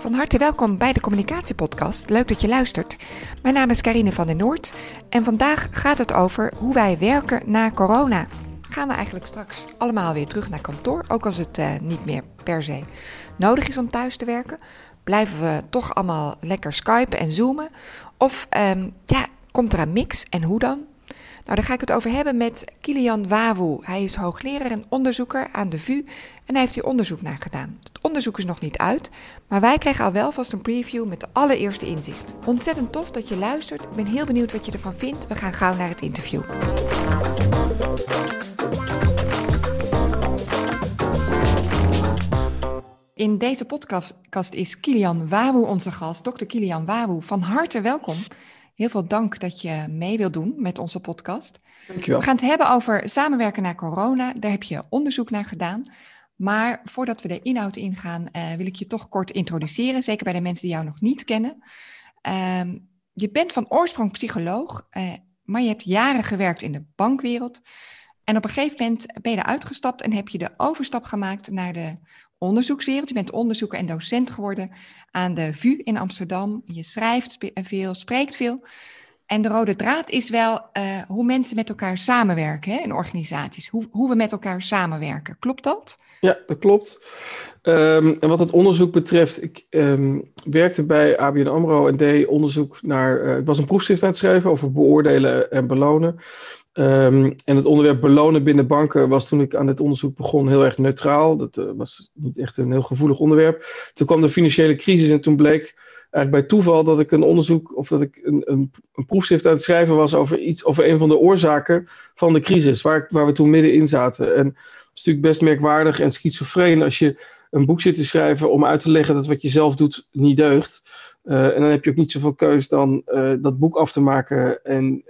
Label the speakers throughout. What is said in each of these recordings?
Speaker 1: Van harte welkom bij de Communicatiepodcast. Leuk dat je luistert. Mijn naam is Karine van den Noord en vandaag gaat het over hoe wij werken na corona. Gaan we eigenlijk straks allemaal weer terug naar kantoor, ook als het uh, niet meer per se nodig is om thuis te werken? Blijven we toch allemaal lekker skypen en zoomen? Of um, ja, komt er een mix en hoe dan? Nou, daar ga ik het over hebben met Kilian Wawu. Hij is hoogleraar en onderzoeker aan de VU en hij heeft hier onderzoek naar gedaan. Het onderzoek is nog niet uit, maar wij krijgen al wel vast een preview met de allereerste inzicht. Ontzettend tof dat je luistert. Ik ben heel benieuwd wat je ervan vindt. We gaan gauw naar het interview. In deze podcast is Kilian Wawu onze gast, dokter Kilian Wawu. Van harte welkom. Heel veel dank dat je mee wilt doen met onze podcast.
Speaker 2: Dankjewel.
Speaker 1: We gaan het hebben over samenwerken na corona. Daar heb je onderzoek naar gedaan. Maar voordat we de inhoud ingaan, uh, wil ik je toch kort introduceren. Zeker bij de mensen die jou nog niet kennen. Uh, je bent van oorsprong psycholoog, uh, maar je hebt jaren gewerkt in de bankwereld. En op een gegeven moment ben je eruit gestapt en heb je de overstap gemaakt naar de onderzoekswereld. Je bent onderzoeker en docent geworden aan de VU in Amsterdam. Je schrijft veel, spreekt veel. En de rode draad is wel uh, hoe mensen met elkaar samenwerken hè, in organisaties. Hoe, hoe we met elkaar samenwerken. Klopt dat?
Speaker 2: Ja, dat klopt. Um, en wat het onderzoek betreft, ik um, werkte bij ABN AMRO en deed onderzoek naar... Uh, ik was een proefschrift aan het schrijven over beoordelen en belonen. Um, en het onderwerp belonen binnen banken was toen ik aan dit onderzoek begon heel erg neutraal. Dat uh, was niet echt een heel gevoelig onderwerp. Toen kwam de financiële crisis en toen bleek eigenlijk bij toeval dat ik een onderzoek of dat ik een, een, een proefschrift aan het schrijven was over iets over een van de oorzaken van de crisis, waar, waar we toen middenin zaten. En het is natuurlijk best merkwaardig en schizofreen als je een boek zit te schrijven om uit te leggen dat wat je zelf doet niet deugt. Uh, en dan heb je ook niet zoveel keus dan uh, dat boek af te maken en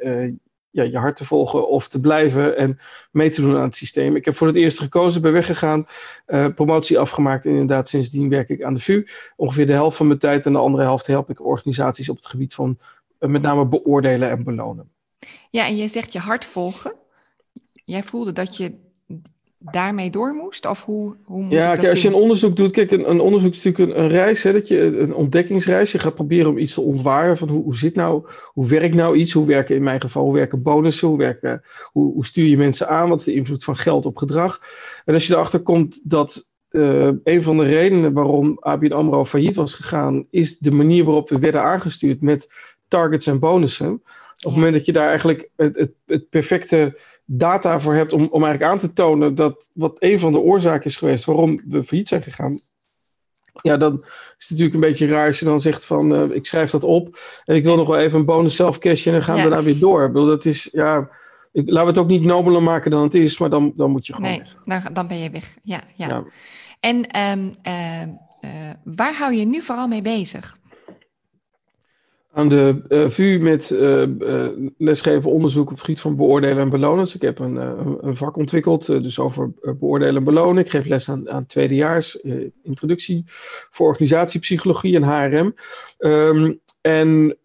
Speaker 2: ja, je hart te volgen of te blijven en mee te doen aan het systeem. Ik heb voor het eerst gekozen, ben weggegaan, uh, promotie afgemaakt en inderdaad sindsdien werk ik aan de VU. Ongeveer de helft van mijn tijd en de andere helft help ik organisaties op het gebied van uh, met name beoordelen en belonen.
Speaker 1: Ja, en je zegt je hart volgen. Jij voelde dat je daarmee door moest? Of hoe, hoe moet
Speaker 2: ja, kijk, als je een onderzoek doet, kijk, een, een onderzoek is natuurlijk een, een reis, hè, dat je, een ontdekkingsreis. Je gaat proberen om iets te ontwaren van hoe, hoe zit nou, hoe werkt nou iets? Hoe werken in mijn geval, hoe werken bonussen? Hoe, werken, hoe, hoe stuur je mensen aan? Wat is de invloed van geld op gedrag? En als je erachter komt dat uh, een van de redenen waarom ABN AMRO failliet was gegaan, is de manier waarop we werden aangestuurd met targets en bonussen. Op het
Speaker 1: Ja.
Speaker 2: moment dat je daar eigenlijk het, het, het perfecte data voor hebt om, om eigenlijk aan te tonen dat wat een van de oorzaken is geweest waarom we failliet zijn gegaan. Ja, dan is het natuurlijk een beetje raar als je dan zegt van uh, ik schrijf dat op en ik wil nog wel even een bonus zelf cashen en dan gaan
Speaker 1: Ja.
Speaker 2: we daarna weer door. Ik bedoel, dat is, ja, ik, laten we het ook niet nobeler maken dan het is, maar dan, dan moet je gewoon
Speaker 1: Nee,
Speaker 2: weg.
Speaker 1: dan, dan ben je weg. Ja, ja.
Speaker 2: Ja.
Speaker 1: En ehm, ehm, eh, waar hou je nu vooral mee bezig?
Speaker 2: Aan de uh, VU met uh, lesgeven onderzoek op het gebied van beoordelen en belonen. Dus ik heb een, een, vak ontwikkeld, eh, dus over beoordelen en belonen. Ik geef les aan, aan tweedejaars, eh, introductie voor organisatiepsychologie en HRM. Um, en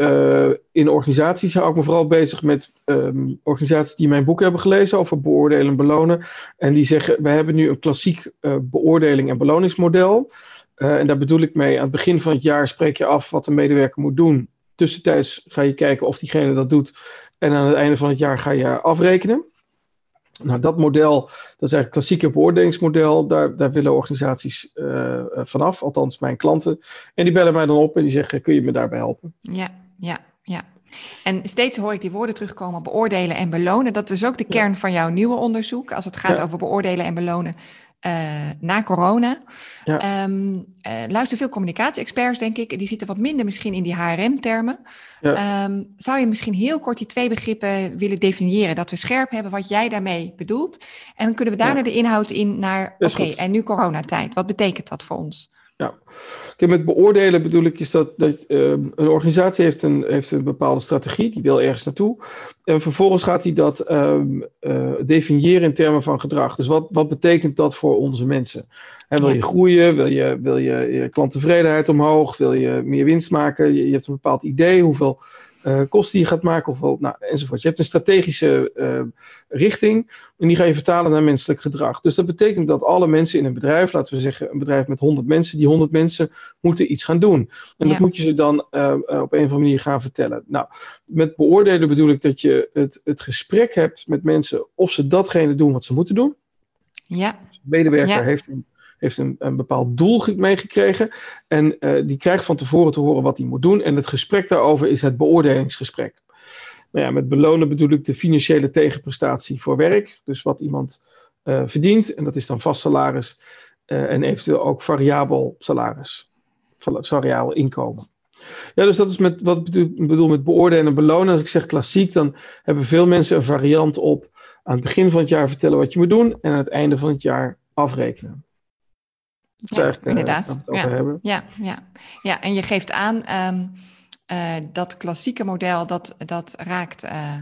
Speaker 2: in organisaties hou ik me vooral bezig met um, organisaties die mijn boek hebben gelezen over beoordelen en belonen. En die zeggen, we hebben nu een klassiek beoordeling en beloningsmodel. En daar bedoel ik mee, aan het begin van het jaar spreek je af wat een medewerker moet doen. Tussentijds ga je kijken of diegene dat doet. En aan het einde van het jaar ga je afrekenen. Nou, dat model, dat is eigenlijk het klassieke beoordelingsmodel. Daar, daar willen organisaties uh, vanaf, althans mijn klanten. En die bellen mij dan op en die zeggen, kun je me daarbij helpen?
Speaker 1: Ja, ja, ja. En steeds hoor ik die woorden terugkomen, beoordelen en belonen. Dat is ook de kern van jouw nieuwe onderzoek, als het gaat ja. over beoordelen en belonen uh, na corona. Ja. Um, uh, luister veel communicatie-experts, denk ik. Die zitten wat minder misschien in die HRM-termen. Ja. Um, zou je misschien heel kort die twee begrippen willen definiëren? Dat we scherp hebben wat jij daarmee bedoelt. En dan kunnen we daarna ja. de inhoud in naar... Oké, okay, en nu coronatijd. Wat betekent dat voor ons?
Speaker 2: Ja, Kijk, met beoordelen bedoel ik is dat, dat uh, een organisatie heeft een, heeft een bepaalde strategie, die wil ergens naartoe. En vervolgens gaat hij dat um, uh, definiëren in termen van gedrag. Dus wat, wat betekent dat voor onze mensen? En wil je groeien? Wil je, wil je, je klanttevredenheid omhoog? Wil je meer winst maken? Je, je hebt een bepaald idee. Hoeveel uh, kosten die je gaat maken, of wel, nou, enzovoort. Je hebt een strategische uh, richting en die ga je vertalen naar menselijk gedrag. Dus dat betekent dat alle mensen in een bedrijf, laten we zeggen een bedrijf met 100 mensen, die 100 mensen moeten iets gaan doen. En ja. dat moet je ze dan uh, op een of andere manier gaan vertellen. Nou, met beoordelen bedoel ik dat je het, het gesprek hebt met mensen of ze datgene doen wat ze moeten doen.
Speaker 1: Ja.
Speaker 2: Dus de medewerker ja. heeft een heeft een, bepaald doel meegekregen. En uh, die krijgt van tevoren te horen wat hij moet doen. En het gesprek daarover is het beoordelingsgesprek. Nou ja, met belonen bedoel ik de financiële tegenprestatie voor werk. Dus wat iemand uh, verdient. En dat is dan vast salaris. Uh, en eventueel ook variabel salaris. Variabel inkomen. Ja, dus dat is met, wat ik bedoel met beoordelen en belonen. Als ik zeg klassiek, dan hebben veel mensen een variant op. Aan het begin van het jaar vertellen wat je moet doen. En aan het einde van het jaar afrekenen.
Speaker 1: Ja, inderdaad. Ja, ja, ja, ja, en je geeft aan um, uh, dat klassieke model dat, dat raakt uh,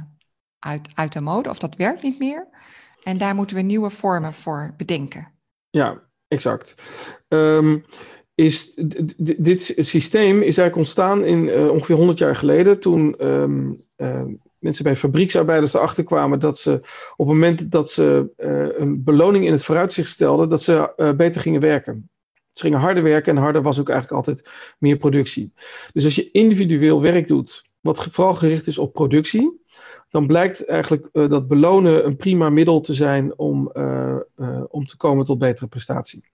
Speaker 1: uit, uit de mode of dat werkt niet meer. En daar moeten we nieuwe vormen voor bedenken.
Speaker 2: Ja, exact. Um, is, dit systeem is eigenlijk ontstaan in ongeveer 100 jaar geleden toen um, mensen bij fabrieksarbeiders erachter kwamen dat ze op het moment dat ze uh, een beloning in het vooruitzicht stelden, dat ze uh, beter gingen werken. Ze gingen harder werken en harder was ook eigenlijk altijd meer productie. Dus als je individueel werk doet, wat vooral gericht is op productie, dan blijkt eigenlijk uh, dat belonen een prima middel te zijn om, uh, uh, om te komen tot betere prestatie.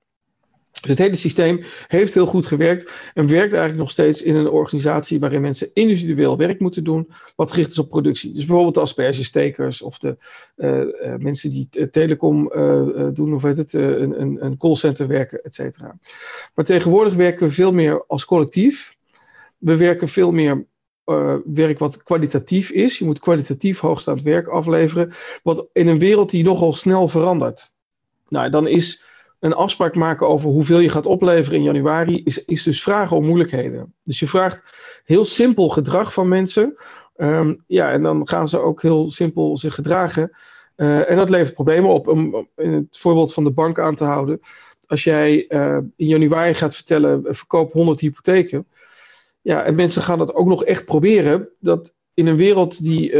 Speaker 2: Dus het hele systeem heeft heel goed gewerkt en werkt eigenlijk nog steeds in een organisatie waarin mensen individueel werk moeten doen, wat gericht is op productie. Dus bijvoorbeeld de aspergestekers of de uh, uh, mensen die telecom uh, doen, of weet het, een, een, een callcenter werken, et cetera. Maar tegenwoordig werken we veel meer als collectief. We werken veel meer werk wat kwalitatief is. Je moet kwalitatief hoogstaand werk afleveren, wat in een wereld die nogal snel verandert. Nou, dan is een afspraak maken over hoeveel je gaat opleveren in januari, is, is dus vragen om moeilijkheden. Dus je vraagt heel simpel gedrag van mensen. Um, ja, en dan gaan ze ook heel simpel zich gedragen. Uh, en dat levert problemen op. Om in het voorbeeld van de bank aan te houden. Als jij uh, in januari gaat vertellen, verkoop 100 hypotheken. Ja, en mensen gaan dat ook nog echt proberen. Dat in een wereld die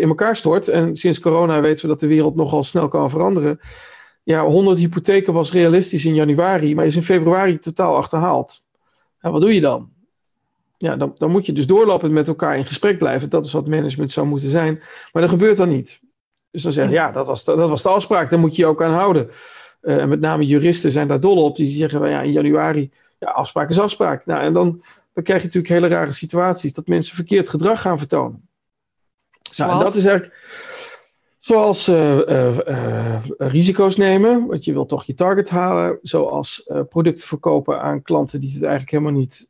Speaker 2: in elkaar stort. En sinds corona weten we dat de wereld nogal snel kan veranderen ja, 100 hypotheken was realistisch in januari, maar is in februari totaal achterhaald. Ja, wat doe je dan? Ja, dan, dan moet je dus doorlopend met elkaar in gesprek blijven. Dat is wat management zou moeten zijn. Maar dat gebeurt dan niet. Dus dan zeggen ja, dat was, de, dat was de afspraak, daar moet je je ook aan houden. Uh, en met name juristen zijn daar dol op. Die zeggen, ja, in januari, ja, afspraak is afspraak. Nou, en dan, dan krijg je natuurlijk hele rare situaties. Dat mensen verkeerd gedrag gaan vertonen. Nou, en dat is eigenlijk... Zoals uh, uh, uh, risico's nemen, want je wilt toch je target halen. Zoals producten verkopen aan klanten die het eigenlijk helemaal niet,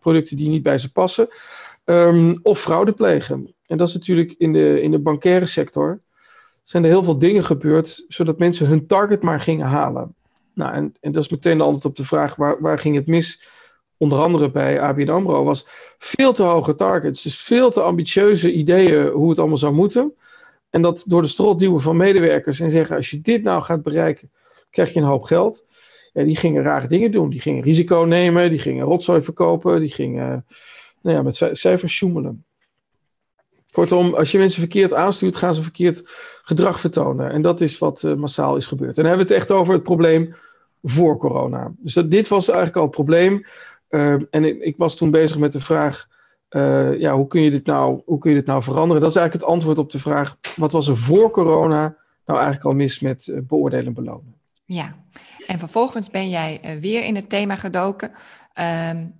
Speaker 2: producten die niet bij ze passen. Um, of fraude plegen. En dat is natuurlijk in de, in de bankaire sector. Zijn er heel veel dingen gebeurd, zodat mensen hun target maar gingen halen. Nou, en, en dat is meteen de antwoord op de vraag: waar, waar ging het mis? Onder andere bij ABN Amro was veel te hoge targets. Dus veel te ambitieuze ideeën hoe het allemaal zou moeten. En dat door de strot duwen van medewerkers en zeggen: als je dit nou gaat bereiken, krijg je een hoop geld. Ja, die gingen rare dingen doen. Die gingen risico nemen, die gingen rotzooi verkopen, die gingen nou ja, met cijfers sjoemelen. Kortom, als je mensen verkeerd aanstuurt, gaan ze verkeerd gedrag vertonen. En dat is wat uh, massaal is gebeurd. En dan hebben we het echt over het probleem voor corona. Dus dat, dit was eigenlijk al het probleem. Uh, en ik, ik, was toen bezig met de vraag: uh, ja, hoe, kun je dit nou, hoe kun je dit nou veranderen? Dat is eigenlijk het antwoord op de vraag: wat was er voor corona nou eigenlijk al mis met uh, beoordelen en belonen?
Speaker 1: Ja, en vervolgens ben jij uh, weer in het thema gedoken um,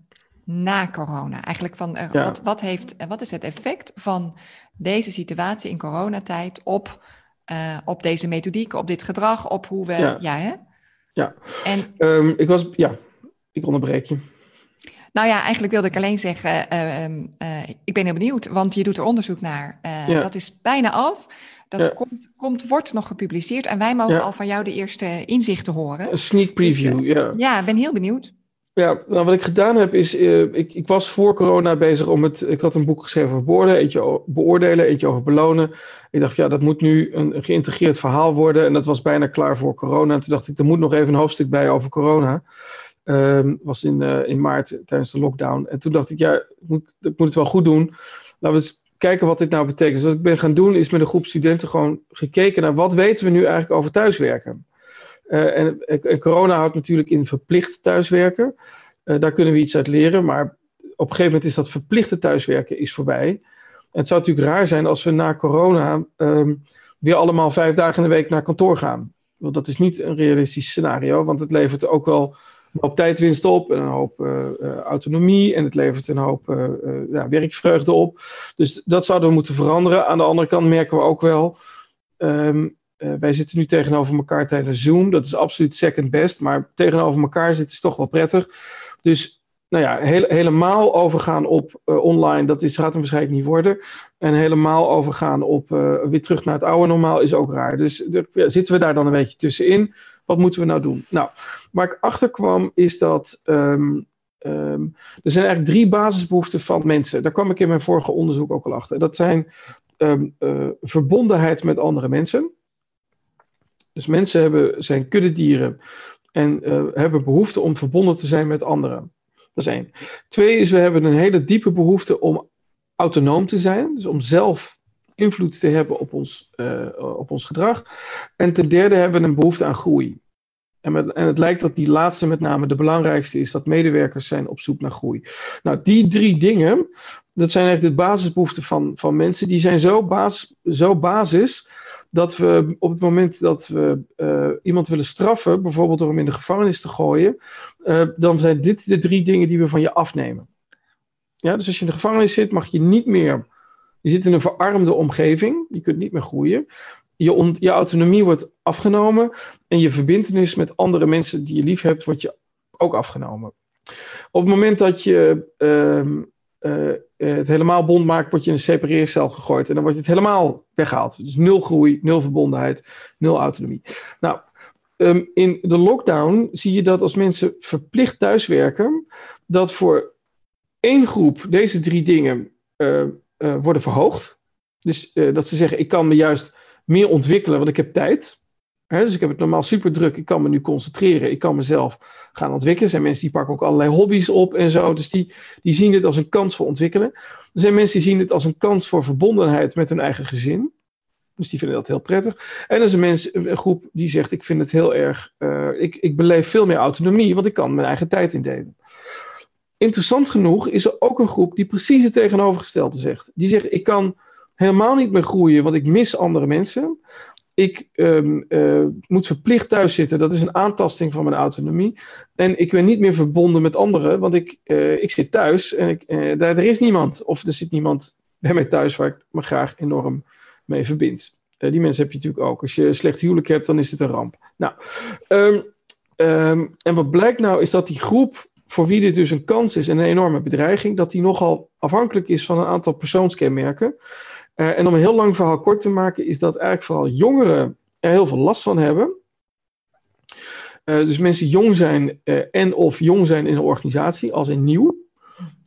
Speaker 1: na corona. Eigenlijk van ja. wat, wat, heeft, wat is het effect van deze situatie in coronatijd op, op deze methodiek, op dit gedrag, op hoe we.
Speaker 2: Ja,
Speaker 1: ja hè?
Speaker 2: Ja, en, um, ik was. Ja, ik onderbreek je.
Speaker 1: Nou ja, eigenlijk wilde ik alleen zeggen, uh, uh, ik ben heel benieuwd, want je doet er onderzoek naar. Uh, ja. Dat is bijna af. Dat ja. komt, komt, wordt nog gepubliceerd en wij mogen ja. al van jou de eerste inzichten horen.
Speaker 2: Een sneak preview, dus, ja.
Speaker 1: Ja, ik ben heel benieuwd.
Speaker 2: Ja, nou, wat ik gedaan heb is, ik, ik, was voor corona bezig om het, ik had een boek geschreven over beoordelen, eentje beoordelen, eentje over belonen. Ik dacht, ja, dat moet nu een geïntegreerd verhaal worden en dat was bijna klaar voor corona. En toen dacht ik, er moet nog even een hoofdstuk bij over corona. Um, was in, uh, in maart tijdens de lockdown. En toen dacht ik, ja, ik moet, ik het wel goed doen. laten we eens kijken wat dit nou betekent. Dus wat ik ben gaan doen, is met een groep studenten gewoon gekeken naar wat weten we nu eigenlijk over thuiswerken. Uh, en, corona houdt natuurlijk in verplicht thuiswerken. Daar kunnen we iets uit leren, maar op een gegeven moment is dat verplichte thuiswerken is voorbij. En het zou natuurlijk raar zijn als we na corona um, weer allemaal vijf dagen in de week naar kantoor gaan. Want dat is niet een realistisch scenario, want het levert ook wel een hoop tijdwinst op en een hoop uh, uh, autonomie en het levert een hoop uh, ja, werkvreugde op. Dus dat zouden we moeten veranderen. Aan de andere kant merken we ook wel, um, wij zitten nu tegenover elkaar tijdens Zoom. Dat is absoluut second best, maar tegenover elkaar zitten is toch wel prettig. Dus nou ja, helemaal overgaan op online, dat is, gaat hem waarschijnlijk niet worden. En helemaal overgaan op weer terug naar het oude normaal is ook raar. Dus ja, zitten we daar dan een beetje tussenin? Wat moeten we nou doen? Nou, waar ik achter kwam is dat um, um, er zijn eigenlijk drie basisbehoeften van mensen. Daar kwam ik in mijn vorige onderzoek ook al achter. Dat zijn um, uh, verbondenheid met andere mensen. Dus mensen hebben, zijn kuddedieren en hebben behoefte om verbonden te zijn met anderen. Dat is één. Twee is, we hebben een hele diepe behoefte om autonoom te zijn. Dus om zelf invloed te hebben op ons, uh, op ons gedrag. En ten derde hebben we een behoefte aan groei. En, met, en, het lijkt dat die laatste met name de belangrijkste is, dat medewerkers zijn op zoek naar groei. Nou, die drie dingen, dat zijn eigenlijk de basisbehoeften van, van mensen, die zijn zo, basis, zo basis dat we op het moment dat we uh, iemand willen straffen, bijvoorbeeld door hem in de gevangenis te gooien, uh, dan zijn dit de drie dingen die we van je afnemen. Ja, dus als je in de gevangenis zit, mag je niet meer. Je zit in een verarmde omgeving, je kunt niet meer groeien. Je, je autonomie wordt afgenomen en je verbindenis met andere mensen die je lief hebt, wordt je ook afgenomen. Op het moment dat je uh, uh, het helemaal bond maakt, word je in een separeercel gegooid. En dan wordt het helemaal weggehaald. Dus nul groei, nul verbondenheid, nul autonomie. Nou, um, in de lockdown zie je dat als mensen verplicht thuiswerken, dat voor één groep deze drie dingen uh, uh, worden verhoogd. Dus dat ze zeggen, ik kan me juist meer ontwikkelen, want ik heb tijd. He, dus ik heb het normaal super druk. Ik kan me nu concentreren. Ik kan mezelf gaan ontwikkelen. Er zijn mensen die pakken ook allerlei hobby's op en zo. Dus die, die zien dit als een kans voor ontwikkelen. Er zijn mensen die zien het als een kans voor verbondenheid met hun eigen gezin. Dus die vinden dat heel prettig. En er is een, groep die zegt: Ik vind het heel erg. Uh, ik, ik beleef veel meer autonomie, want ik kan mijn eigen tijd indelen. Interessant genoeg is er ook een groep die precies het tegenovergestelde zegt. Die zegt: Ik kan helemaal niet meer groeien, want ik mis andere mensen ik um, uh, moet verplicht thuis zitten. Dat is een aantasting van mijn autonomie. En ik ben niet meer verbonden met anderen, want ik, uh, ik zit thuis en ik, uh, daar er is niemand. Of er zit niemand bij mij thuis waar ik me graag enorm mee verbind. die mensen heb je natuurlijk ook. Als je een slecht huwelijk hebt, dan is het een ramp. Nou, um, um, en wat blijkt nou is dat die groep voor wie dit dus een kans is en een enorme bedreiging, dat die nogal afhankelijk is van een aantal persoonskenmerken. Uh, en om een heel lang verhaal kort te maken, is dat eigenlijk vooral jongeren er heel veel last van hebben. Uh, dus mensen die jong zijn uh, en of jong zijn in een organisatie, als in nieuw.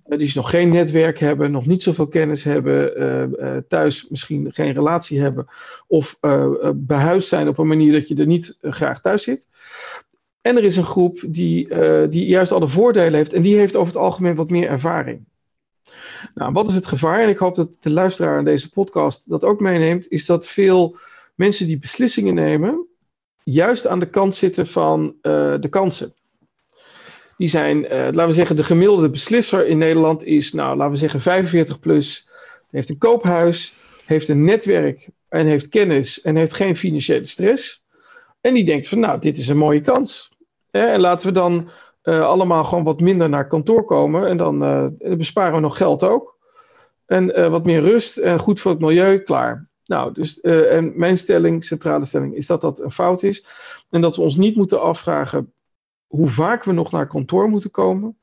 Speaker 2: die dus nog geen netwerk hebben, nog niet zoveel kennis hebben, thuis misschien geen relatie hebben. Of behuisd zijn op een manier dat je er niet graag thuis zit. En er is een groep die, die juist alle voordelen heeft en die heeft over het algemeen wat meer ervaring. Nou, wat is het gevaar? En ik hoop dat de luisteraar aan deze podcast dat ook meeneemt, is dat veel mensen die beslissingen nemen, juist aan de kant zitten van uh, de kansen. Die zijn, uh, laten we zeggen, de gemiddelde beslisser in Nederland is, nou, laten we zeggen, 45 plus, heeft een koophuis, heeft een netwerk en heeft kennis en heeft geen financiële stress. En die denkt van, nou, dit is een mooie kans. En laten we dan uh, allemaal gewoon wat minder naar kantoor komen. En dan uh, besparen we nog geld ook. En uh, wat meer rust en goed voor het milieu, klaar. Nou, dus en mijn stelling, centrale stelling, is dat dat een fout is. En dat we ons niet moeten afvragen hoe vaak we nog naar kantoor moeten komen.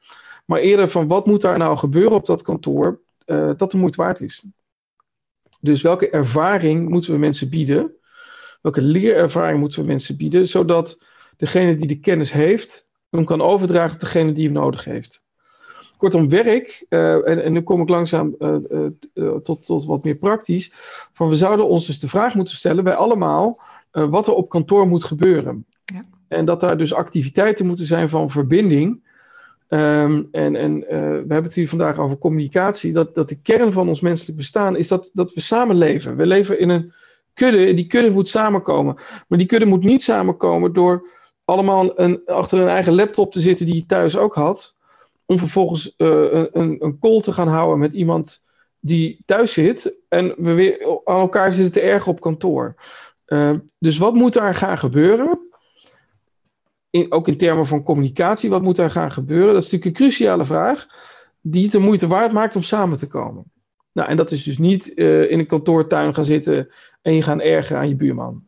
Speaker 2: Maar eerder van wat moet daar nou gebeuren op dat kantoor, dat de moeite waard is. Dus welke ervaring moeten we mensen bieden? Welke leerervaring moeten we mensen bieden, zodat degene die de kennis heeft, hem kan overdragen op degene die hem nodig heeft. Kortom, werk, uh, en, en, nu kom ik langzaam uh, uh, tot, tot wat meer praktisch, van we zouden ons dus de vraag moeten stellen, wij allemaal, wat er op kantoor moet gebeuren. Ja. En dat daar dus activiteiten moeten zijn van verbinding Ehm, en en we hebben het hier vandaag over communicatie. Dat, dat de kern van ons menselijk bestaan is dat, dat we samenleven. We leven in een kudde en die kudde moet samenkomen. Maar die kudde moet niet samenkomen door allemaal een, achter een eigen laptop te zitten die je thuis ook had. Om vervolgens een, een, een call te gaan houden met iemand die thuis zit en we weer aan elkaar zitten te erg op kantoor. Uh, dus wat moet daar gaan gebeuren? Ook in termen van communicatie, wat moet daar gaan gebeuren? Dat is natuurlijk een cruciale vraag die het de moeite waard maakt om samen te komen. Nou, en dat is dus niet uh, in een kantoortuin gaan zitten en je gaan ergeren aan je buurman.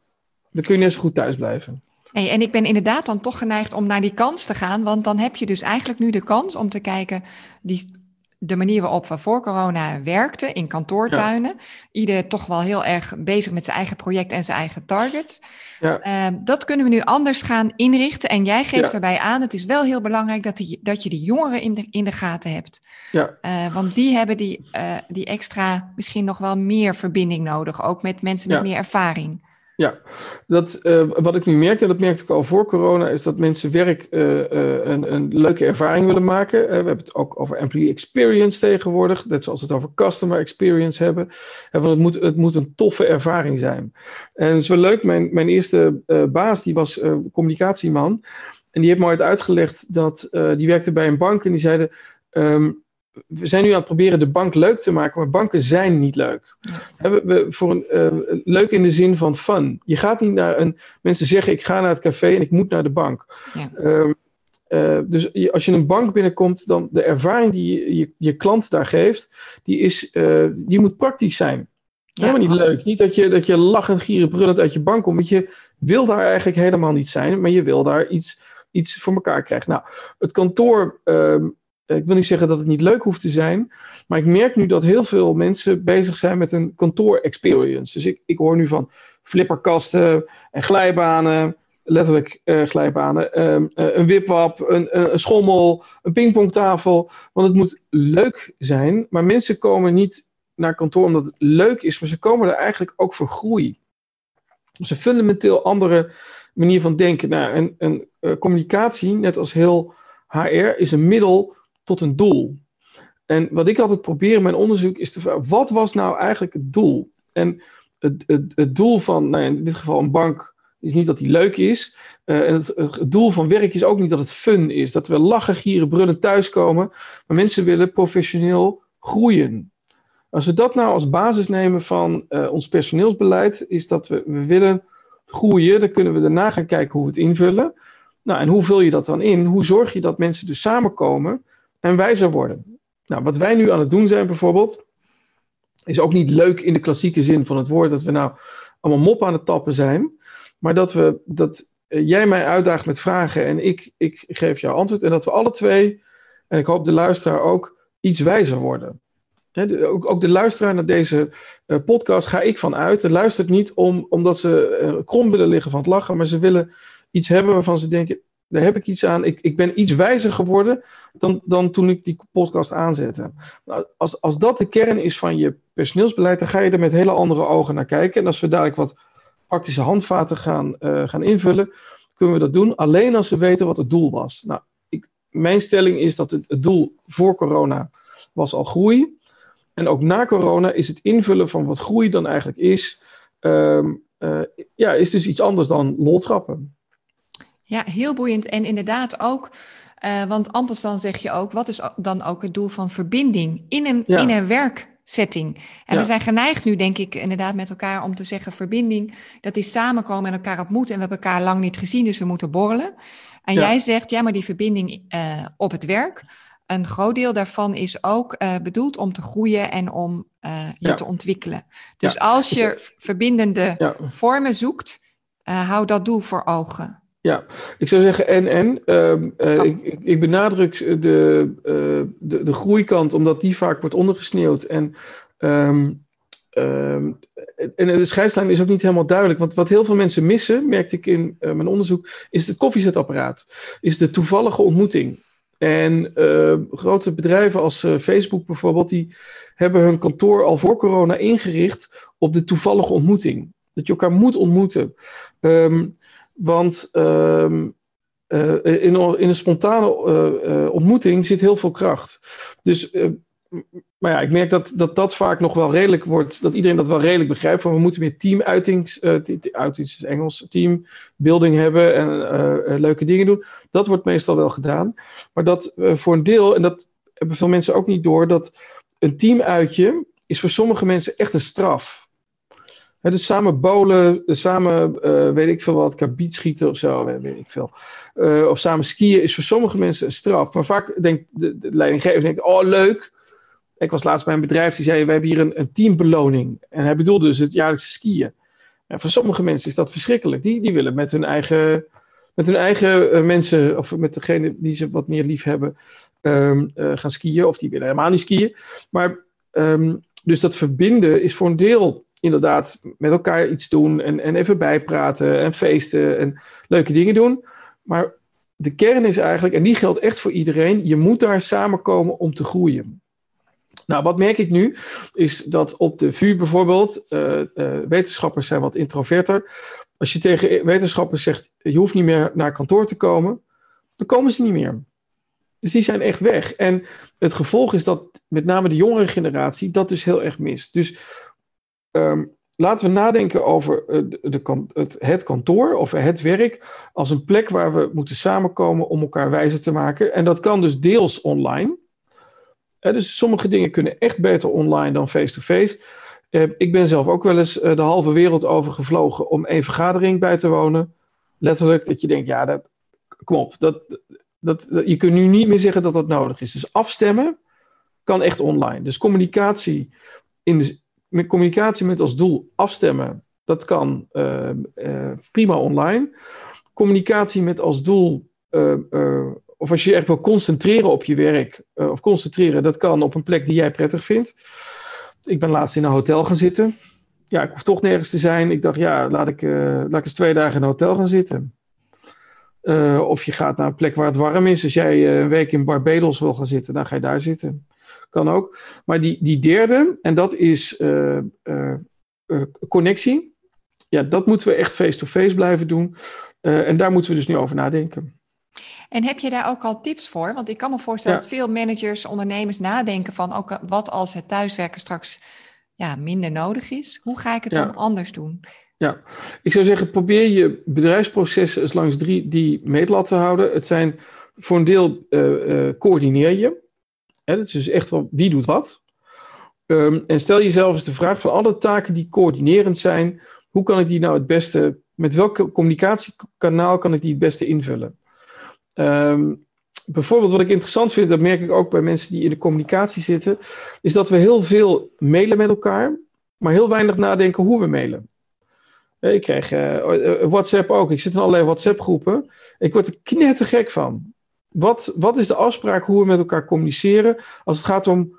Speaker 2: Dan kun je net zo goed thuis blijven.
Speaker 1: Hey, en ik ben inderdaad dan toch geneigd om naar die kans te gaan, want dan heb je dus eigenlijk nu de kans om te kijken, die de manier waarop we voor corona werkten in kantoortuinen. Ieder toch wel heel erg bezig met zijn eigen project en zijn eigen targets. Ja. Ehm, dat kunnen we nu anders gaan inrichten. En jij geeft ja. daarbij aan, het is wel heel belangrijk dat, die, dat je die jongeren in de, in de gaten hebt. Ja. Uh, want die hebben die, uh, die extra, misschien nog wel meer verbinding nodig. Ook met mensen met meer ervaring.
Speaker 2: Ja, dat, uh, wat ik nu merkte, en dat merkte ik al voor corona, is dat mensen werk uh, uh, een, een, leuke ervaring willen maken. we hebben het ook over employee experience tegenwoordig, net zoals we het over customer experience hebben. want het moet, het moet een toffe ervaring zijn. En wel leuk, mijn, mijn eerste baas, die was communicatieman. En die heeft me ooit uitgelegd dat, die werkte bij een bank en die zeiden... Um, we zijn nu aan het proberen de bank leuk te maken, maar banken zijn niet leuk. We, we, voor een, uh, leuk in de zin van fun. Je gaat niet naar een. Mensen zeggen: ik ga naar het café en ik moet naar de bank. Ja. Uh, uh, dus je, als je een bank binnenkomt, dan de ervaring die je je, je klant daar geeft, die, is, eh, die moet praktisch zijn. Ja. Helemaal niet leuk. Niet dat je, dat je lachend, gierig, brullend uit je bank komt. Want je wil daar eigenlijk helemaal niet zijn, maar je wil daar iets, iets voor elkaar krijgen. Nou, het kantoor ehm, eh, ik wil niet zeggen dat het niet leuk hoeft te zijn, maar ik merk nu dat heel veel mensen bezig zijn met een kantoor-experience. Dus ik, ik hoor nu van flipperkasten en glijbanen, letterlijk uh, glijbanen, uh, een wipwap, een, een, schommel, een pingpongtafel. Want het moet leuk zijn, maar mensen komen niet naar kantoor omdat het leuk is, maar ze komen er eigenlijk ook voor groei. Dus een fundamenteel andere manier van denken. Nou, en, en communicatie, net als heel HR, is een middel tot een doel. En wat ik altijd probeer in mijn onderzoek is te vragen, wat was nou eigenlijk het doel? En het, het, het doel van, nou in dit geval een bank, is niet dat die leuk is. Uh, en het, doel van werk is ook niet dat het fun is. Dat we lachen, gieren, brullen thuiskomen. Maar mensen willen professioneel groeien. Als we dat nou als basis nemen van uh, ons personeelsbeleid, is dat we, we willen groeien. Dan kunnen we daarna gaan kijken hoe we het invullen. Nou, en hoe vul je dat dan in? Hoe zorg je dat mensen dus samenkomen en wijzer worden. Nou, wat wij nu aan het doen zijn bijvoorbeeld, is ook niet leuk in de klassieke zin van het woord, dat we nou allemaal mop aan het tappen zijn, maar dat, we, dat eh, jij mij uitdaagt met vragen en ik, ik geef jou antwoord en dat we alle twee, en ik hoop de luisteraar ook, iets wijzer worden. de, ook, ook, de luisteraar naar deze uh, podcast ga ik van uit. Het luistert niet om, omdat ze uh, krom willen liggen van het lachen, maar ze willen iets hebben waarvan ze denken: daar heb ik iets aan. Ik, ik ben iets wijzer geworden dan, dan toen ik die podcast aanzette. Nou, als, als dat de kern is van je personeelsbeleid, dan ga je er met hele andere ogen naar kijken. En als we dadelijk wat praktische handvaten gaan, uh, gaan invullen, kunnen we dat doen alleen als we weten wat het doel was. Nou, ik, mijn stelling is dat het, doel voor corona was al groei. En ook na corona is het invullen van wat groei dan eigenlijk is, um, uh, ja, is dus iets anders dan loltrappen.
Speaker 1: Ja, heel boeiend. En inderdaad ook, uh, want Ampelstan zeg je ook, wat is dan ook het doel van verbinding in een, in een werksetting? En we zijn geneigd nu, denk ik, inderdaad met elkaar om te zeggen verbinding, dat is samenkomen en elkaar ontmoeten. En we hebben elkaar lang niet gezien, dus we moeten borrelen. En jij zegt, ja, maar die verbinding uh, op het werk, een groot deel daarvan is ook uh, bedoeld om te groeien en om je te ontwikkelen. Dus als je verbindende vormen zoekt, hou dat doel voor ogen.
Speaker 2: Ja, ik zou zeggen en en. Ehm, eh, oh. ik, ik, benadruk de, uh, de, de groeikant, omdat die vaak wordt ondergesneeuwd. En, um, um, en de scheidslijn is ook niet helemaal duidelijk. Want wat heel veel mensen missen, merkte ik in uh, mijn onderzoek, is het koffiezetapparaat. Is de toevallige ontmoeting. En grote bedrijven als Facebook bijvoorbeeld, die hebben hun kantoor al voor corona ingericht op de toevallige ontmoeting. Dat je elkaar moet ontmoeten. Um, want um, in, in, een spontane ontmoeting zit heel veel kracht. Dus maar ja, ik merk dat, dat dat vaak nog wel redelijk wordt, dat iedereen dat wel redelijk begrijpt. Van we moeten meer teamuitings, uitings is Engels, teambuilding hebben en leuke dingen doen. Dat wordt meestal wel gedaan. Maar dat voor een deel, en dat hebben veel mensen ook niet door, dat een teamuitje is voor sommige mensen echt een straf. Dus samen bowlen, samen, weet ik veel wat, kabietschieten of zo, weet ik veel. of samen skiën is voor sommige mensen een straf. Maar vaak denkt de, de leidinggever, denkt, oh leuk, ik was laatst bij een bedrijf die zei: We hebben hier een, een teambeloning. En hij bedoelde dus het jaarlijkse skiën. En voor sommige mensen is dat verschrikkelijk. Die, die willen met hun eigen, met hun eigen uh, mensen, of met degene die ze wat meer lief hebben, uh, gaan skiën. Of die willen helemaal niet skiën. Maar um, dus dat verbinden is voor een deel inderdaad met elkaar iets doen. En, en even bijpraten en feesten en leuke dingen doen. Maar de kern is eigenlijk, en die geldt echt voor iedereen, je moet daar samenkomen om te groeien. Nou, wat merk ik nu, is dat op de VU bijvoorbeeld, uh, uh, wetenschappers zijn wat introverter. Als je tegen wetenschappers zegt, je hoeft niet meer naar kantoor te komen, dan komen ze niet meer. Dus die zijn echt weg. En het gevolg is dat met name de jongere generatie dat dus heel erg mist. Dus um, laten we nadenken over uh, de, het, kantoor of het werk als een plek waar we moeten samenkomen om elkaar wijzer te maken. En dat kan dus deels online dus sommige dingen kunnen echt beter online dan face-to-face. Eh, ik ben zelf ook wel eens eh, de halve wereld over gevlogen om een vergadering bij te wonen. Letterlijk dat je denkt, ja, dat, kom op. Dat, dat, je kunt nu niet meer zeggen dat dat nodig is. Dus afstemmen kan echt online. Dus communicatie, in de, met communicatie met als doel afstemmen, dat kan uh, prima online. Communicatie met als doel of als je echt wil concentreren op je werk, of concentreren, dat kan op een plek die jij prettig vindt. Ik ben laatst in een hotel gaan zitten. Ja, ik hoef toch nergens te zijn. Ik dacht, ja, laat ik, laat ik eens twee dagen in een hotel gaan zitten. Of je gaat naar een plek waar het warm is. Als jij een week in Barbados wil gaan zitten, dan ga je daar zitten. Kan ook. Maar die, die derde, en dat is connectie. Ja, dat moeten we echt face-to-face -face blijven doen. en daar moeten we dus nu over nadenken.
Speaker 1: En heb je daar ook al tips voor? Want ik kan me voorstellen dat veel managers, ondernemers nadenken van ook wat als het thuiswerken straks ja, minder nodig is. Hoe ga ik het dan anders doen?
Speaker 2: Ja, ik zou zeggen, probeer je bedrijfsprocessen eens langs drie die meetlat te houden. Het zijn voor een deel uh, uh, coördineer je. Hè, is dus echt wel wie doet wat. Um, en stel jezelf eens de vraag van alle taken die coördinerend zijn, hoe kan ik die nou het beste, met welk communicatiekanaal kan ik die het beste invullen? Um, bijvoorbeeld wat ik interessant vind, dat merk ik ook bij mensen die in de communicatie zitten, is dat we heel veel mailen met elkaar, maar heel weinig nadenken hoe we mailen. Ik krijg uh, WhatsApp ook. Ik zit in allerlei WhatsApp-groepen. Ik word er knettergek van. Wat, wat is de afspraak hoe we met elkaar communiceren als het gaat om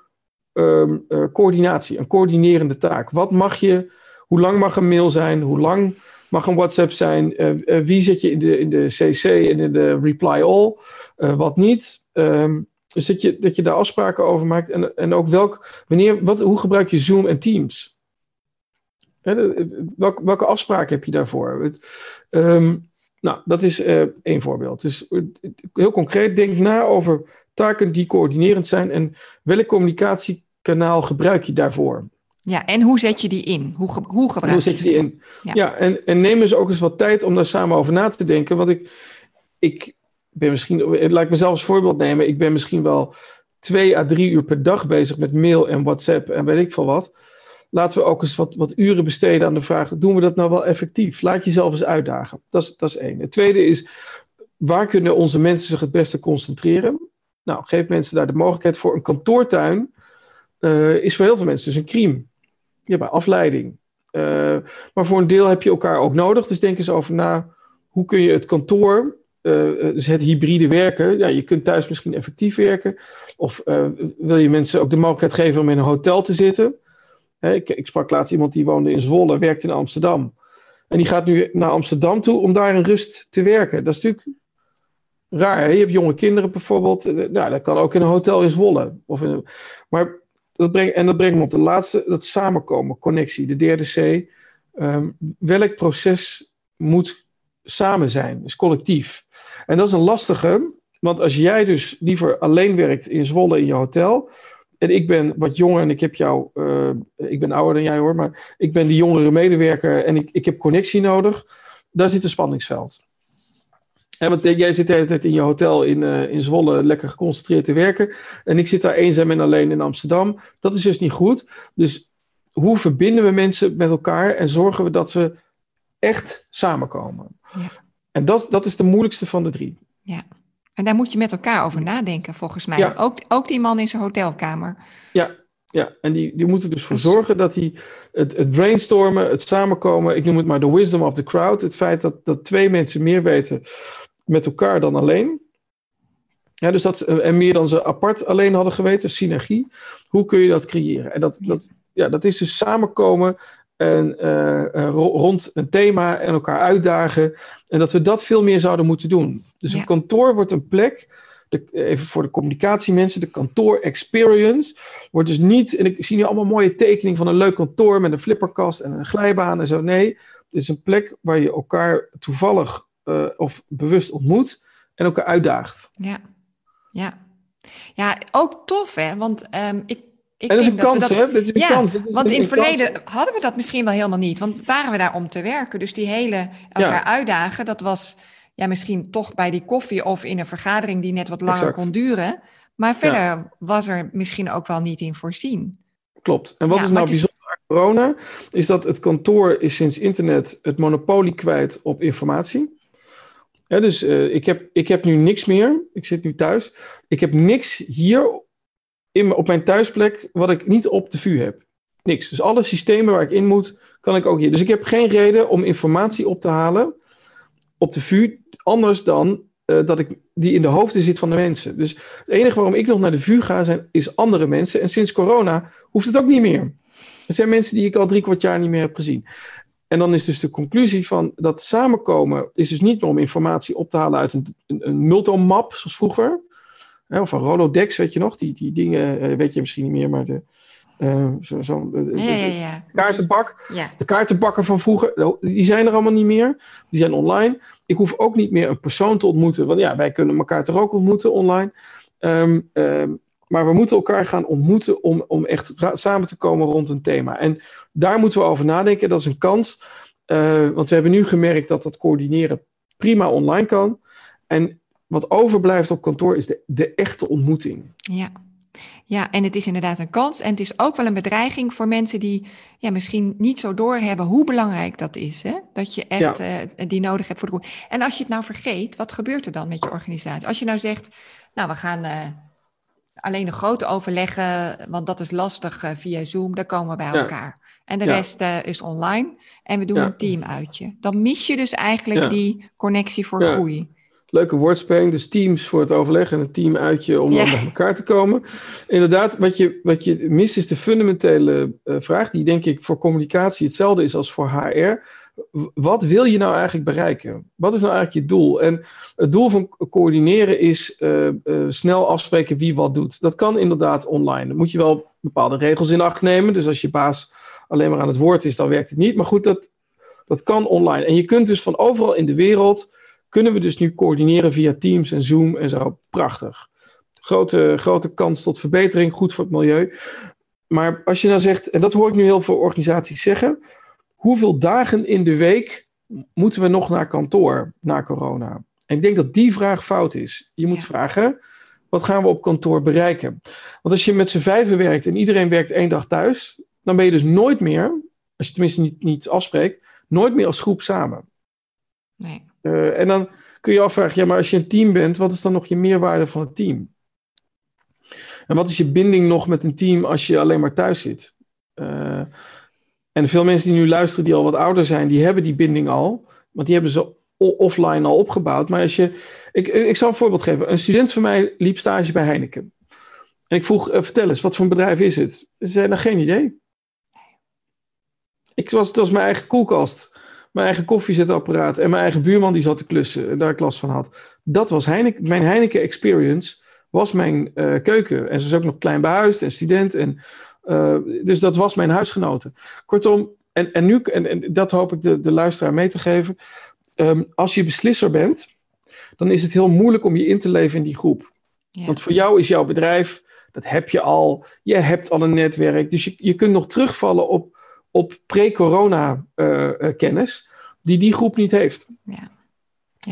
Speaker 2: um, uh, coördinatie, een coördinerende taak? Wat mag je, hoe lang mag een mail zijn? Hoe lang mag een WhatsApp zijn. Uh, wie zet je in de, in de CC en in de reply all, wat niet. Um, dus dat je, dat je daar afspraken over maakt. En, en ook welk, wanneer, wat, hoe gebruik je Zoom en Teams? Hè, welk, welke afspraken heb je daarvoor? Um, nou, dat is uh, één voorbeeld. Dus heel concreet, denk na over taken die coördinerend zijn en welk communicatiekanaal gebruik je daarvoor?
Speaker 1: Ja, en hoe zet je die in? Hoe, hoe gebruik hoe zet je die in?
Speaker 2: Ja, en, en neem eens ook eens wat tijd om daar samen over na te denken. Want ik, ik ben misschien, laat ik mezelf als voorbeeld nemen. Ik ben misschien wel twee à drie uur per dag bezig met mail en WhatsApp en weet ik veel wat. Laten we ook eens wat, wat uren besteden aan de vraag: doen we dat nou wel effectief? Laat jezelf eens uitdagen. Dat is, dat is één. Het tweede is: waar kunnen onze mensen zich het beste concentreren? Nou, geef mensen daar de mogelijkheid voor. Een kantoortuin uh, is voor heel veel mensen dus een crime ja, bij afleiding. Uh, maar voor een deel heb je elkaar ook nodig. Dus denk eens over na, hoe kun je het kantoor, uh, dus het hybride werken, ja, je kunt thuis misschien effectief werken. Of wil je mensen ook de mogelijkheid geven om in een hotel te zitten? Ik, sprak laatst iemand die woonde in Zwolle, werkte in Amsterdam. En die gaat nu naar Amsterdam toe om daar in rust te werken. Dat is natuurlijk raar. Je hebt jonge kinderen bijvoorbeeld. Nou, dat kan ook in een hotel in Zwolle. Of in, maar dat brengt, en dat brengt me op de laatste, dat samenkomen, connectie, de derde C. Um, welk proces moet samen zijn, dus collectief. En dat is een lastige, want als jij dus liever alleen werkt in Zwolle in je hotel. En ik ben wat jonger en ik heb jou, uh, ik ben ouder dan jij hoor, maar ik ben die jongere medewerker en ik, ik heb connectie nodig. Daar zit een spanningsveld. En want jij zit de hele tijd in je hotel in, uh, in Zwolle lekker geconcentreerd te werken. En ik zit daar eenzaam en alleen in Amsterdam. Dat is dus niet goed. Dus hoe verbinden we mensen met elkaar en zorgen we dat we echt samenkomen? Ja. En dat, dat is de moeilijkste van de drie.
Speaker 1: Ja, en daar moet je met elkaar over nadenken, volgens mij. Ja. Ook, ook die man in zijn hotelkamer.
Speaker 2: Ja, ja. en die, die moeten dus voor zorgen dat die het, het brainstormen, het samenkomen, ik noem het maar de wisdom of the crowd, het feit dat, dat twee mensen meer weten met elkaar dan alleen. Ja, dus dat, en meer dan ze apart alleen hadden geweten, synergie. Hoe kun je dat creëren? En dat, dat, ja, dat is dus samenkomen en, uh, rond een thema en elkaar uitdagen. En dat we dat veel meer zouden moeten doen. Dus een kantoor wordt een plek, de, even voor de communicatiemensen, de kantoor experience wordt dus niet, en ik zie nu allemaal mooie tekeningen van een leuk kantoor met een flipperkast en een glijbaan en zo. Nee, het is een plek waar je elkaar toevallig uh, of bewust ontmoet en elkaar uitdaagt.
Speaker 1: Ja, ja. Ja, ook tof hè, want um, ik
Speaker 2: ik en dat is een kans, dat, hè? Dat is een
Speaker 1: ja,
Speaker 2: kans.
Speaker 1: want in het verleden hadden we dat misschien wel helemaal niet. Want waren we daar om te werken. Dus die hele elkaar uitdagen, dat was ja, misschien toch bij die koffie of in een vergadering die net wat langer kon duren. Maar verder was er misschien ook wel niet in voorzien.
Speaker 2: Klopt. En wat is nou bijzonder aan corona? Is dat het kantoor is sinds internet het monopolie kwijt op informatie. Ja, dus uh, ik, heb, ik heb nu niks meer. Ik zit nu thuis. Ik heb niks hier op mijn thuisplek wat ik niet op de VU heb. Niks. Dus alle systemen waar ik in moet, kan ik ook hier. Dus ik heb geen reden om informatie op te halen op de VU, anders dan uh, dat ik die in de hoofden zit van de mensen. Dus het enige waarom ik nog naar de VU ga, zijn, is andere mensen. En sinds corona hoeft het ook niet meer. Er zijn mensen die ik al drie kwart jaar niet meer heb gezien. En dan is dus de conclusie van dat samenkomen is dus niet meer om informatie op te halen uit een, een, een multomap, zoals vroeger. Of een Rolodex, weet je nog? Die, die dingen, eh, weet je misschien niet meer, maar de, uh, zo, zo, de, ja, ja, ja. kaartenbak. De kaartenbakken van vroeger, die zijn er allemaal niet meer. Die zijn online. Ik hoef ook niet meer een persoon te ontmoeten, want ja, wij kunnen elkaar toch ook ontmoeten online. Um, um, maar we moeten elkaar gaan ontmoeten om, om echt samen te komen rond een thema. En daar moeten we over nadenken. Dat is een kans. Uh, want we hebben nu gemerkt dat dat coördineren prima online kan. En wat overblijft op kantoor is de, de echte ontmoeting.
Speaker 1: Ja. Ja, en het is inderdaad een kans. En het is ook wel een bedreiging voor mensen die ja, misschien niet zo doorhebben hoe belangrijk dat is. Hè? Dat je echt uh, die nodig hebt voor de En als je het nou vergeet, wat gebeurt er dan met je organisatie? Als je nou zegt, nou we gaan uh, alleen de grote overleggen, want dat is lastig uh, via Zoom, dan komen we bij elkaar. En de rest is online en we doen een teamuitje. Dan mis je dus eigenlijk die connectie voor groei
Speaker 2: leuke woordspeling. Dus teams voor het overleg en een team uitje om dan bij elkaar te komen. Inderdaad, wat je, wat je mist is de fundamentele uh, vraag, die denk ik voor communicatie hetzelfde is als voor HR. Wat wil je nou eigenlijk bereiken? Wat is nou eigenlijk je doel? En het doel van coördineren is uh, uh, snel afspreken wie wat doet. Dat kan inderdaad online. Dan moet je wel bepaalde regels in acht nemen. Dus als je baas alleen maar aan het woord is, dan werkt het niet. Maar goed, dat, dat kan online. En je kunt dus van overal in de wereld kunnen we dus nu coördineren via Teams en Zoom en zo. Prachtig. Grote, grote kans tot verbetering, goed voor het milieu. Maar als je nou zegt, en dat hoor ik nu heel veel organisaties zeggen, hoeveel dagen in de week moeten we nog naar kantoor na corona? En ik denk dat die vraag fout is. Je moet vragen, wat gaan we op kantoor bereiken? Want als je met z'n vijven werkt en iedereen werkt één dag thuis, dan ben je dus nooit meer, als je tenminste niet, niet afspreekt, nooit meer als groep samen. Nee. Uh, en dan kun je afvragen, ja, maar als je een team bent, wat is dan nog je meerwaarde van het team? En wat is je binding nog met een team als je alleen maar thuis zit? Uh, en veel mensen die nu luisteren, die al wat ouder zijn, die hebben die binding al. Want die hebben ze offline al opgebouwd. Maar als je. Ik, ik zal een voorbeeld geven. Een student van mij liep stage bij Heineken. En ik vroeg, uh, vertel eens, wat voor een bedrijf is het? Ze zei, nou geen idee. Ik was, het was mijn eigen koelkast mijn eigen koffiezetapparaat en mijn eigen buurman die zat te klussen en daar ik last van had. Dat was Heineken, mijn Heineken experience was mijn uh, keuken. En ze is ook nog klein behuisd en student. En, uh, dus dat was mijn huisgenoten. Kortom, en, en nu, en, en dat hoop ik de, de luisteraar mee te geven. Um, als je beslisser bent, dan is het heel moeilijk om je in te leven in die groep. Want voor jou is jouw bedrijf, dat heb je al, je hebt al een netwerk, dus je, je kunt nog terugvallen op, op pre-corona uh, kennis die die groep niet heeft. Ja.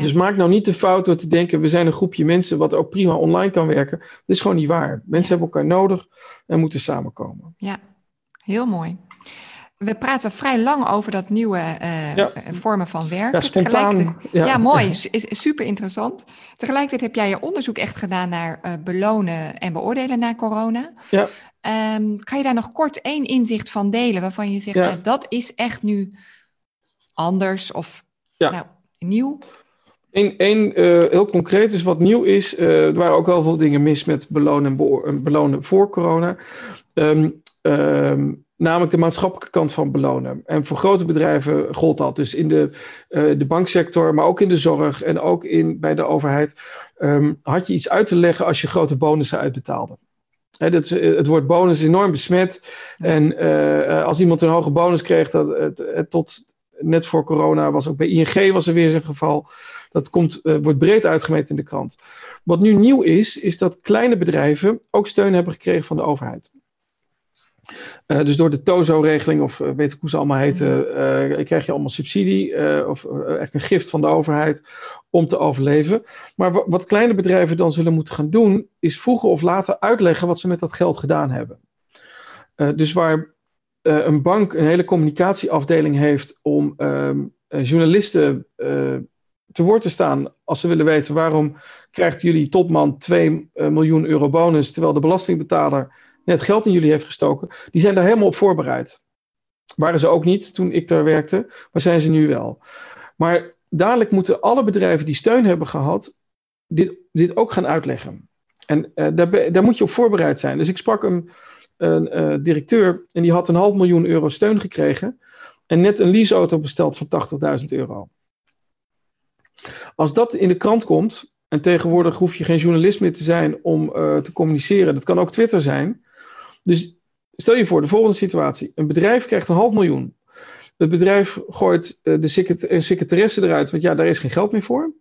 Speaker 2: Dus maak nou niet de fout door te denken, we zijn een groepje mensen wat ook prima online kan werken. Dat is gewoon niet waar. Mensen hebben elkaar nodig en moeten samenkomen.
Speaker 1: Ja, heel mooi. We praten vrij lang over dat nieuwe uh, vormen van werken.
Speaker 2: Ja, spontaan. Ja.
Speaker 1: ja, mooi. Super interessant. Tegelijkertijd heb jij je onderzoek echt gedaan naar uh, belonen en beoordelen na corona.
Speaker 2: Ja.
Speaker 1: Um, kan je daar nog kort één inzicht van delen waarvan je zegt, ja. dat is echt nu anders of nou, nieuw?
Speaker 2: Eén uh, heel concreet is wat nieuw is. Uh, er waren ook wel veel dingen mis met belonen en belonen voor corona. Um, um, namelijk de maatschappelijke kant van belonen. En voor grote bedrijven gold dat. Dus in de, uh, de banksector, maar ook in de zorg en ook in, bij de overheid. Um, had je iets uit te leggen als je grote bonussen uitbetaalde. He, dat is, het woord bonus is enorm besmet. En als iemand een hoge bonus kreeg, dat, het, het, tot net voor corona was ook bij ING was er weer zo'n geval. Dat komt, uh, wordt breed uitgemeten in de krant. Wat nu nieuw is, is dat kleine bedrijven ook steun hebben gekregen van de overheid. Uh, dus door de TOZO-regeling, of uh, weet ik hoe ze allemaal heten, krijg je allemaal subsidie of echt een gift van de overheid om te overleven. Maar wat kleine bedrijven dan zullen moeten gaan doen, is vroeger of later uitleggen wat ze met dat geld gedaan hebben. dus waar een bank een hele communicatieafdeling heeft om ehm, journalisten te woord te staan als ze willen weten waarom krijgt jullie topman 2 eh, miljoen euro bonus terwijl de belastingbetaler net geld in jullie heeft gestoken. Die zijn daar helemaal op voorbereid. Waren ze ook niet toen ik daar werkte, maar zijn ze nu wel. Maar dadelijk moeten alle bedrijven die steun hebben gehad, dit, dit ook gaan uitleggen. En uh, daar, daar, moet je op voorbereid zijn. Dus ik sprak een, een uh, directeur en die had een half miljoen euro steun gekregen. En net een leaseauto besteld van 80.000 euro. Als dat in de krant komt, en tegenwoordig hoef je geen journalist meer te zijn om uh, te communiceren, dat kan ook Twitter zijn. Dus stel je voor, de volgende situatie: een bedrijf krijgt een half miljoen. Het bedrijf gooit uh, de secretaresse eruit, want ja, daar is geen geld meer voor.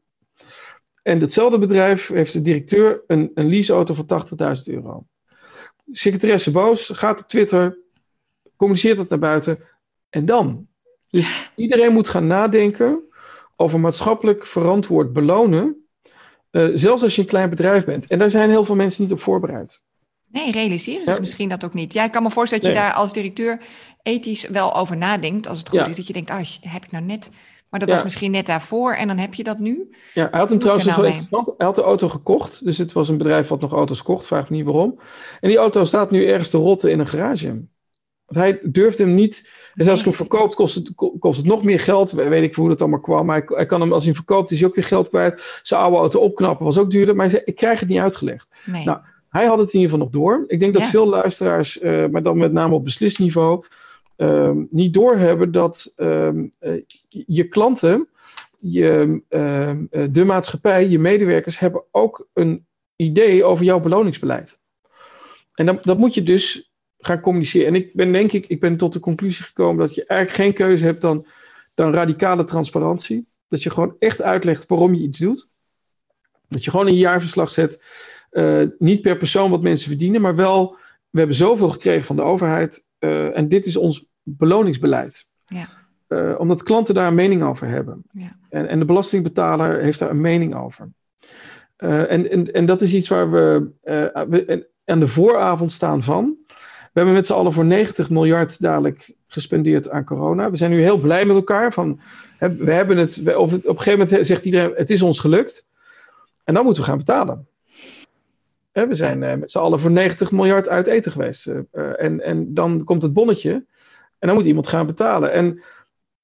Speaker 2: En datzelfde bedrijf heeft de directeur een, een leaseauto van 80.000 euro. Secretaresse boos, gaat op Twitter, communiceert dat naar buiten. En dan? Dus iedereen moet gaan nadenken over maatschappelijk verantwoord belonen, uh, zelfs als je een klein bedrijf bent. En daar zijn heel veel mensen niet op voorbereid.
Speaker 1: Nee, realiseren zich misschien dat ook niet. Ja, ik kan me voorstellen dat je daar als directeur ethisch wel over nadenkt, als het goed is. Dat je denkt, ah, heb ik nou net... Maar dat was misschien net daarvoor en dan heb je dat nu.
Speaker 2: Ja, hij had hem trouwens nou wel interessant. Hij had de auto gekocht. Dus het was een bedrijf wat nog auto's kocht, vraag me niet waarom. En die auto staat nu ergens te rotten in een garage. Want hij durfde hem niet dus als ik hem verkoopt, kost het, kost het nog meer geld. Weet ik hoe dat allemaal kwam. Maar hij, kan hem, als hij hem verkoopt, is hij ook weer geld kwijt. Zijn oude auto opknappen was ook duurder. Maar hij zei, ik krijg het niet uitgelegd. Nee. Nou, hij had het in ieder geval nog door. Ik denk dat veel luisteraars, uh, maar dan met name op beslisniveau, uh, niet doorhebben dat uh, je klanten, je, ehm, eh, de maatschappij, je medewerkers hebben ook een idee over jouw beloningsbeleid. En dat, dat moet je dus gaan communiceren. En ik ben denk ik, ik ben tot de conclusie gekomen dat je eigenlijk geen keuze hebt dan, dan radicale transparantie. Dat je gewoon echt uitlegt waarom je iets doet. Dat je gewoon een jaarverslag zet. Uh, niet per persoon wat mensen verdienen, maar wel, we hebben zoveel gekregen van de overheid. Uh, en dit is ons beloningsbeleid. Ja. Uh, omdat klanten daar een mening over hebben. Ja. En, en de belastingbetaler heeft daar een mening over. en, en, en dat is iets waar we, we aan de vooravond staan van. We hebben met z'n allen voor 90 miljard dadelijk gespendeerd aan corona. We zijn nu heel blij met elkaar. Van, we hebben het, of op een gegeven moment zegt iedereen: het is ons gelukt. En dan moeten we gaan betalen. We zijn uh, met z'n allen voor 90 miljard uit eten geweest. Uh, en, en dan komt het bonnetje. En dan moet iemand gaan betalen. En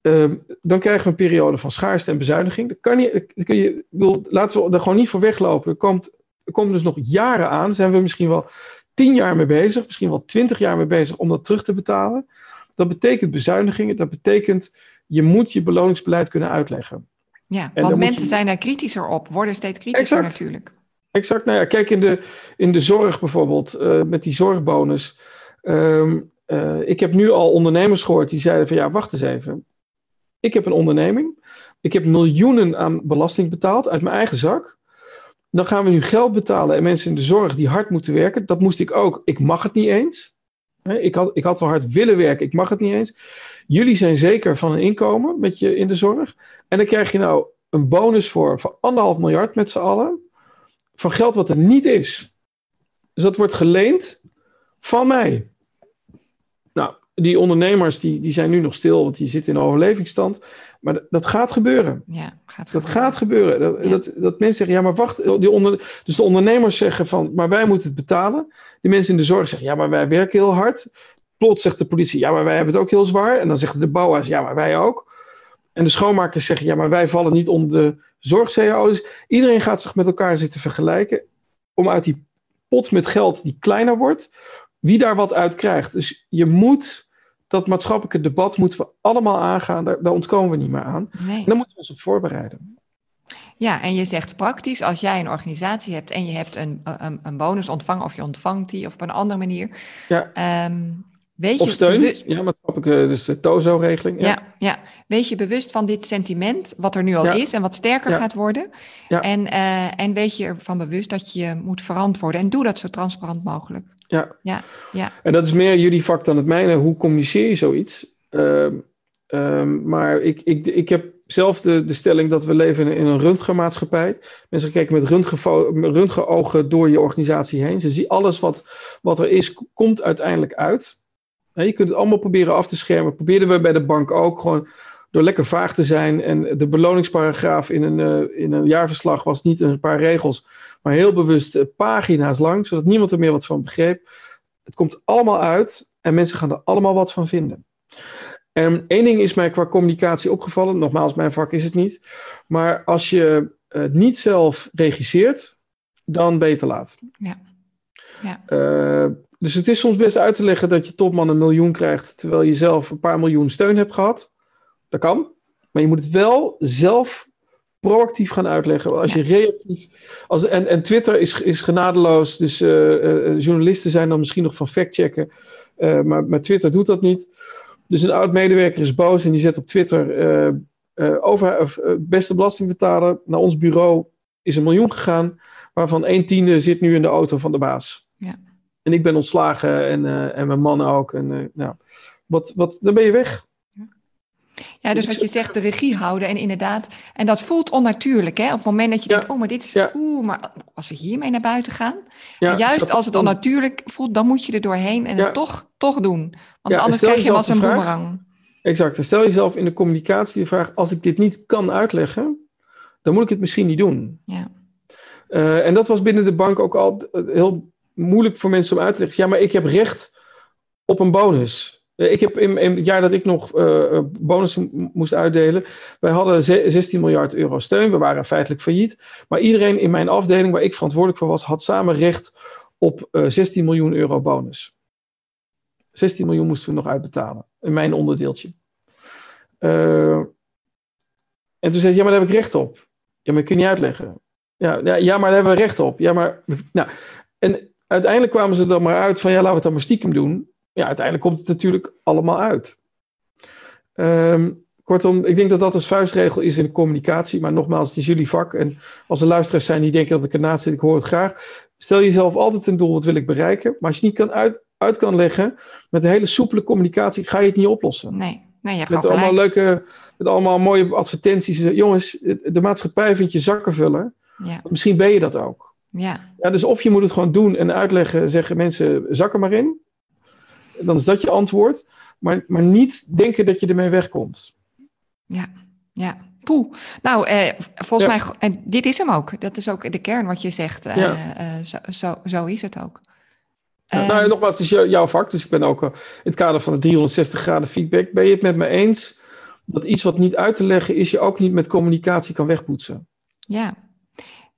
Speaker 2: uh, dan krijgen we een periode van schaarste en bezuiniging. Dat kan niet, kun je, wil, laten we er gewoon niet voor weglopen. Er, komt, er komen dus nog jaren aan. Zijn we misschien wel tien jaar mee bezig, misschien wel twintig jaar mee bezig om dat terug te betalen. Dat betekent bezuinigingen, dat betekent je moet je beloningsbeleid kunnen uitleggen.
Speaker 1: Ja, want mensen zijn daar kritischer op, worden steeds kritischer natuurlijk.
Speaker 2: Exact, nou ja, kijk in de, in de zorg bijvoorbeeld, uh, met die zorgbonus. Um, uh, ik heb nu al ondernemers gehoord die zeiden van ja, wacht eens even. Ik heb een onderneming, Ik heb miljoenen aan belasting betaald uit mijn eigen zak. Dan gaan we nu geld betalen en mensen in de zorg die hard moeten werken. Dat moest ik ook. Ik mag het niet eens. Ik had, ik had wel hard willen werken, ik mag het niet eens. Jullie zijn zeker van een inkomen met je in de zorg. En dan krijg je nou een bonus voor van anderhalf miljard met z'n allen. Van geld wat er niet is. Dus dat wordt geleend van mij. Nou, die ondernemers die, die zijn nu nog stil, want die zitten in overlevingsstand. Maar dat gaat gebeuren.
Speaker 1: Ja, gaat
Speaker 2: dat gaat gebeuren. Dat, dat, dat, mensen zeggen, ja, maar wacht. Die onder, dus de ondernemers zeggen van, maar wij moeten het betalen. Die mensen in de zorg zeggen, ja, maar wij werken heel hard. Plots zegt de politie, ja, maar wij hebben het ook heel zwaar. En dan zeggen de bouwers, ja, maar wij ook. En de schoonmakers zeggen, ja, maar wij vallen niet onder de zorg-CAO. Dus iedereen gaat zich met elkaar zitten vergelijken. Om uit die pot met geld die kleiner wordt, wie daar wat uit krijgt. Dus je moet dat maatschappelijke debat moeten we allemaal aangaan. Daar, daar ontkomen we niet meer aan. Nee. En daar moeten we ons op voorbereiden.
Speaker 1: Ja, en je zegt praktisch, als jij een organisatie hebt en je hebt een, een, een bonus ontvangen of je ontvangt die of op een andere manier.
Speaker 2: Ja. Um, weet of steun, bewust... ja, maatschappelijke, dus de TOZO-regeling.
Speaker 1: Ja. ja. Ja, wees je bewust van dit sentiment, wat er nu al is en wat sterker gaat worden. Ja. En, uh, en weet je ervan bewust dat je moet verantwoorden en doe dat zo transparant mogelijk.
Speaker 2: Ja. Ja, ja. En dat is meer jullie vak dan het mijne. Hoe communiceer je zoiets? Uh, maar ik, ik, ik heb zelf de, de stelling dat we leven in een röntgenmaatschappij. Mensen kijken met röntgenogen door je organisatie heen. Ze zien alles wat, wat er is, komt uiteindelijk uit. Je kunt het allemaal proberen af te schermen. Probeerden we bij de bank ook gewoon door lekker vaag te zijn. En de beloningsparagraaf in een, uh, in een jaarverslag was niet een paar regels, maar heel bewust uh, pagina's lang, zodat niemand er meer wat van begreep. Het komt allemaal uit en mensen gaan er allemaal wat van vinden. En één ding is mij qua communicatie opgevallen, nogmaals, mijn vak is het niet, maar als je het niet zelf regisseert, dan te laat. Ja. Ja. Uh, dus het is soms best uit te leggen dat je topman een miljoen krijgt, terwijl je zelf een paar miljoen steun hebt gehad. Dat kan. Maar je moet het wel zelf proactief gaan uitleggen. Als je reactief. Als, en, en Twitter is, is genadeloos. Dus uh, uh, journalisten zijn dan misschien nog van factchecken. Uh, maar, maar Twitter doet dat niet. Dus een oud medewerker is boos en die zet op Twitter. over, beste belastingbetaler, naar ons bureau is een miljoen gegaan. Waarvan een tiende zit nu in de auto van de baas. Ja. En ik ben ontslagen en, en mijn man ook. En, nou, wat, wat, dan ben je weg.
Speaker 1: Ja, dus wat je zegt, de regie houden en inderdaad. En dat voelt onnatuurlijk, hè? Op het moment dat je denkt, oh, maar dit is, oeh, maar als we hiermee naar buiten gaan. Ja, juist als het onnatuurlijk voelt, dan moet je er doorheen en het toch, toch doen. Want anders krijg je hem als een boemerang.
Speaker 2: Exact. stel jezelf in de communicatie de vraag, als ik dit niet kan uitleggen, dan moet ik het misschien niet doen. Ja. Uh, en dat was binnen de bank ook al heel moeilijk voor mensen om uit te leggen. Ja, maar ik heb recht op een bonus. Eh, ik heb in, in, het jaar dat ik nog uh, bonussen moest uitdelen, wij hadden 16 miljard euro steun. We waren feitelijk failliet. Maar iedereen in mijn afdeling, waar ik verantwoordelijk voor was, had samen recht op uh, 16 miljoen euro bonus. 16 miljoen moesten we nog uitbetalen, in mijn onderdeeltje. En toen zei hij, ja, maar daar heb ik recht op. Ja, maar kun je niet uitleggen. Ja, ja, ja, maar daar hebben we recht op. Ja, maar, nou, en uiteindelijk kwamen ze er maar uit van, ja, laten we het dan maar stiekem doen ja, uiteindelijk komt het natuurlijk allemaal uit. Ehm, kortom, ik denk dat dat een vuistregel is in de communicatie. Maar nogmaals, het is jullie vak. En als er luisteraars zijn die denken dat ik ernaast zit, ik hoor het graag. Stel jezelf altijd een doel, wat wil ik bereiken? Maar als je niet kan uit, uit kan leggen met een hele soepele communicatie, ga je het niet oplossen.
Speaker 1: Nee, nee je
Speaker 2: Met allemaal leuke, met allemaal mooie advertenties. Jongens, de maatschappij vindt je zakkenvuller. Ja. Misschien ben je dat ook. Ja. ja. Dus of je moet het gewoon doen en uitleggen, zeggen mensen, zak er maar in dan is dat je antwoord. Maar, maar niet denken dat je ermee wegkomt.
Speaker 1: Ja, ja. Poeh. Nou, eh, volgens mij, en dit is hem ook. Dat is ook de kern wat je zegt. Eh, eh, zo, zo, zo, is het ook.
Speaker 2: Ja, nou, nogmaals, het is jouw vak. Dus ik ben ook in het kader van de 360 graden feedback. Ben je het met me eens dat iets wat niet uit te leggen is, je ook niet met communicatie kan wegpoetsen?
Speaker 1: Ja,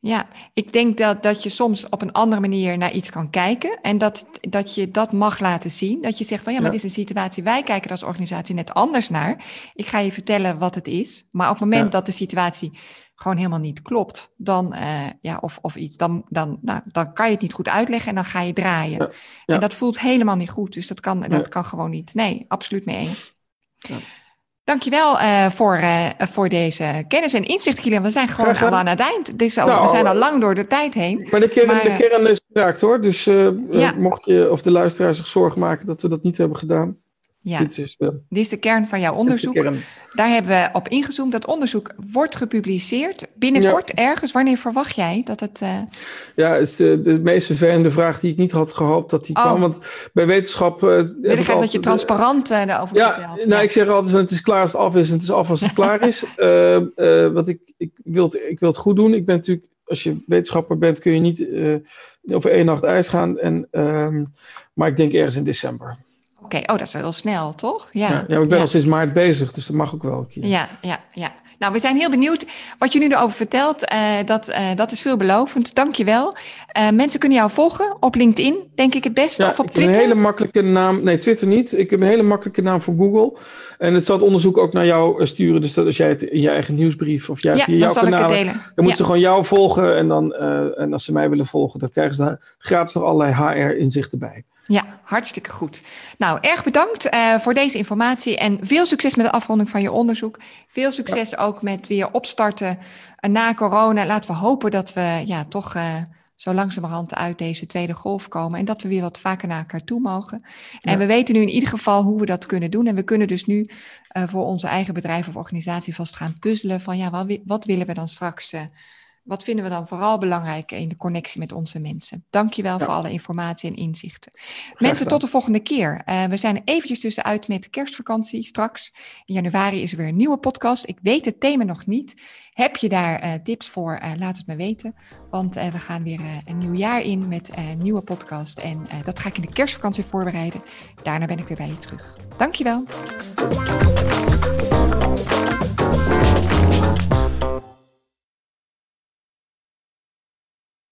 Speaker 1: ja, ik denk dat, dat je soms op een andere manier naar iets kan kijken en dat, dat je dat mag laten zien. Dat je zegt van ja, maar dit is een situatie, wij kijken er als organisatie net anders naar. Ik ga je vertellen wat het is, maar op het moment dat de situatie gewoon helemaal niet klopt, dan, uh, ja, of, of iets, dan, dan, nou, dan kan je het niet goed uitleggen en dan ga je draaien. En dat voelt helemaal niet goed, dus dat kan, dat kan gewoon niet. Nee, absoluut mee eens. Dankjewel uh, voor, uh, voor deze kennis en inzicht, Kilian. We zijn gewoon al aan het eind. Dus al, nou, we zijn al lang door de tijd heen.
Speaker 2: Maar de kern, maar, de kern is geraakt hoor. Dus uh, ja. mocht je of de luisteraar zich zorgen maken dat we dat niet hebben gedaan.
Speaker 1: Ja, dit is, dit is de kern van jouw onderzoek. Daar hebben we op ingezoomd. Dat onderzoek wordt gepubliceerd binnenkort ergens. Wanneer verwacht jij dat het... Uh...
Speaker 2: Ja, is de, de meest vervelende vraag die ik niet had gehoopt dat die oh. kwam. Want bij wetenschap... Uh,
Speaker 1: Wil ik dat je transparant uh, daarover
Speaker 2: ja, vertelt. Nou, ik zeg altijd, het is klaar als het af is en het is af als het klaar is. want ik, ik, wil het, ik wil het goed doen. Ik ben natuurlijk, als je wetenschapper bent, kun je niet over één nacht ijs gaan. En, ehm, maar ik denk ergens in december.
Speaker 1: Oké, oh, dat is wel snel, toch?
Speaker 2: Ja, ja, ja ik ben al sinds maart bezig, dus dat mag ook wel een keer.
Speaker 1: Ja, ja, ja. Nou, we zijn heel benieuwd wat je nu erover vertelt. Uh, dat, uh, dat is veelbelovend. Dank je wel. Uh, mensen kunnen jou volgen op LinkedIn, denk ik het beste, of op
Speaker 2: ik
Speaker 1: Twitter?
Speaker 2: Heb een hele makkelijke naam. Nee, Twitter niet. Ik heb een hele makkelijke naam voor Google. En het zal het onderzoek ook naar jou sturen. Dus dat als jij het in je eigen nieuwsbrief of jij
Speaker 1: ja,
Speaker 2: via jouw kanaal, dan moeten ze gewoon jou volgen. En, dan, en als ze mij willen volgen, dan krijgen ze daar gratis nog allerlei HR-inzichten bij.
Speaker 1: Ja, hartstikke goed. Nou, erg bedankt uh, voor deze informatie en veel succes met de afronding van je onderzoek. Veel succes ook met weer opstarten na corona. Laten we hopen dat we ja, toch uh, zo langzamerhand uit deze tweede golf komen en dat we weer wat vaker naar elkaar toe mogen. En ja. we weten nu in ieder geval hoe we dat kunnen doen. En we kunnen dus nu voor onze eigen bedrijf of organisatie vast gaan puzzelen van ja, wat, wat willen we dan straks wat vinden we dan vooral belangrijk in de connectie met onze mensen? Dankjewel ja. voor alle informatie en inzichten. Mensen, tot de volgende keer. Uh, we zijn eventjes tussenuit met kerstvakantie straks. In januari is er weer een nieuwe podcast. Ik weet het thema nog niet. Heb je daar uh, tips voor? Uh, laat het me weten. Want we gaan weer een nieuw jaar in met een nieuwe podcast. En dat ga ik in de kerstvakantie voorbereiden. Daarna ben ik weer bij je terug. Dankjewel.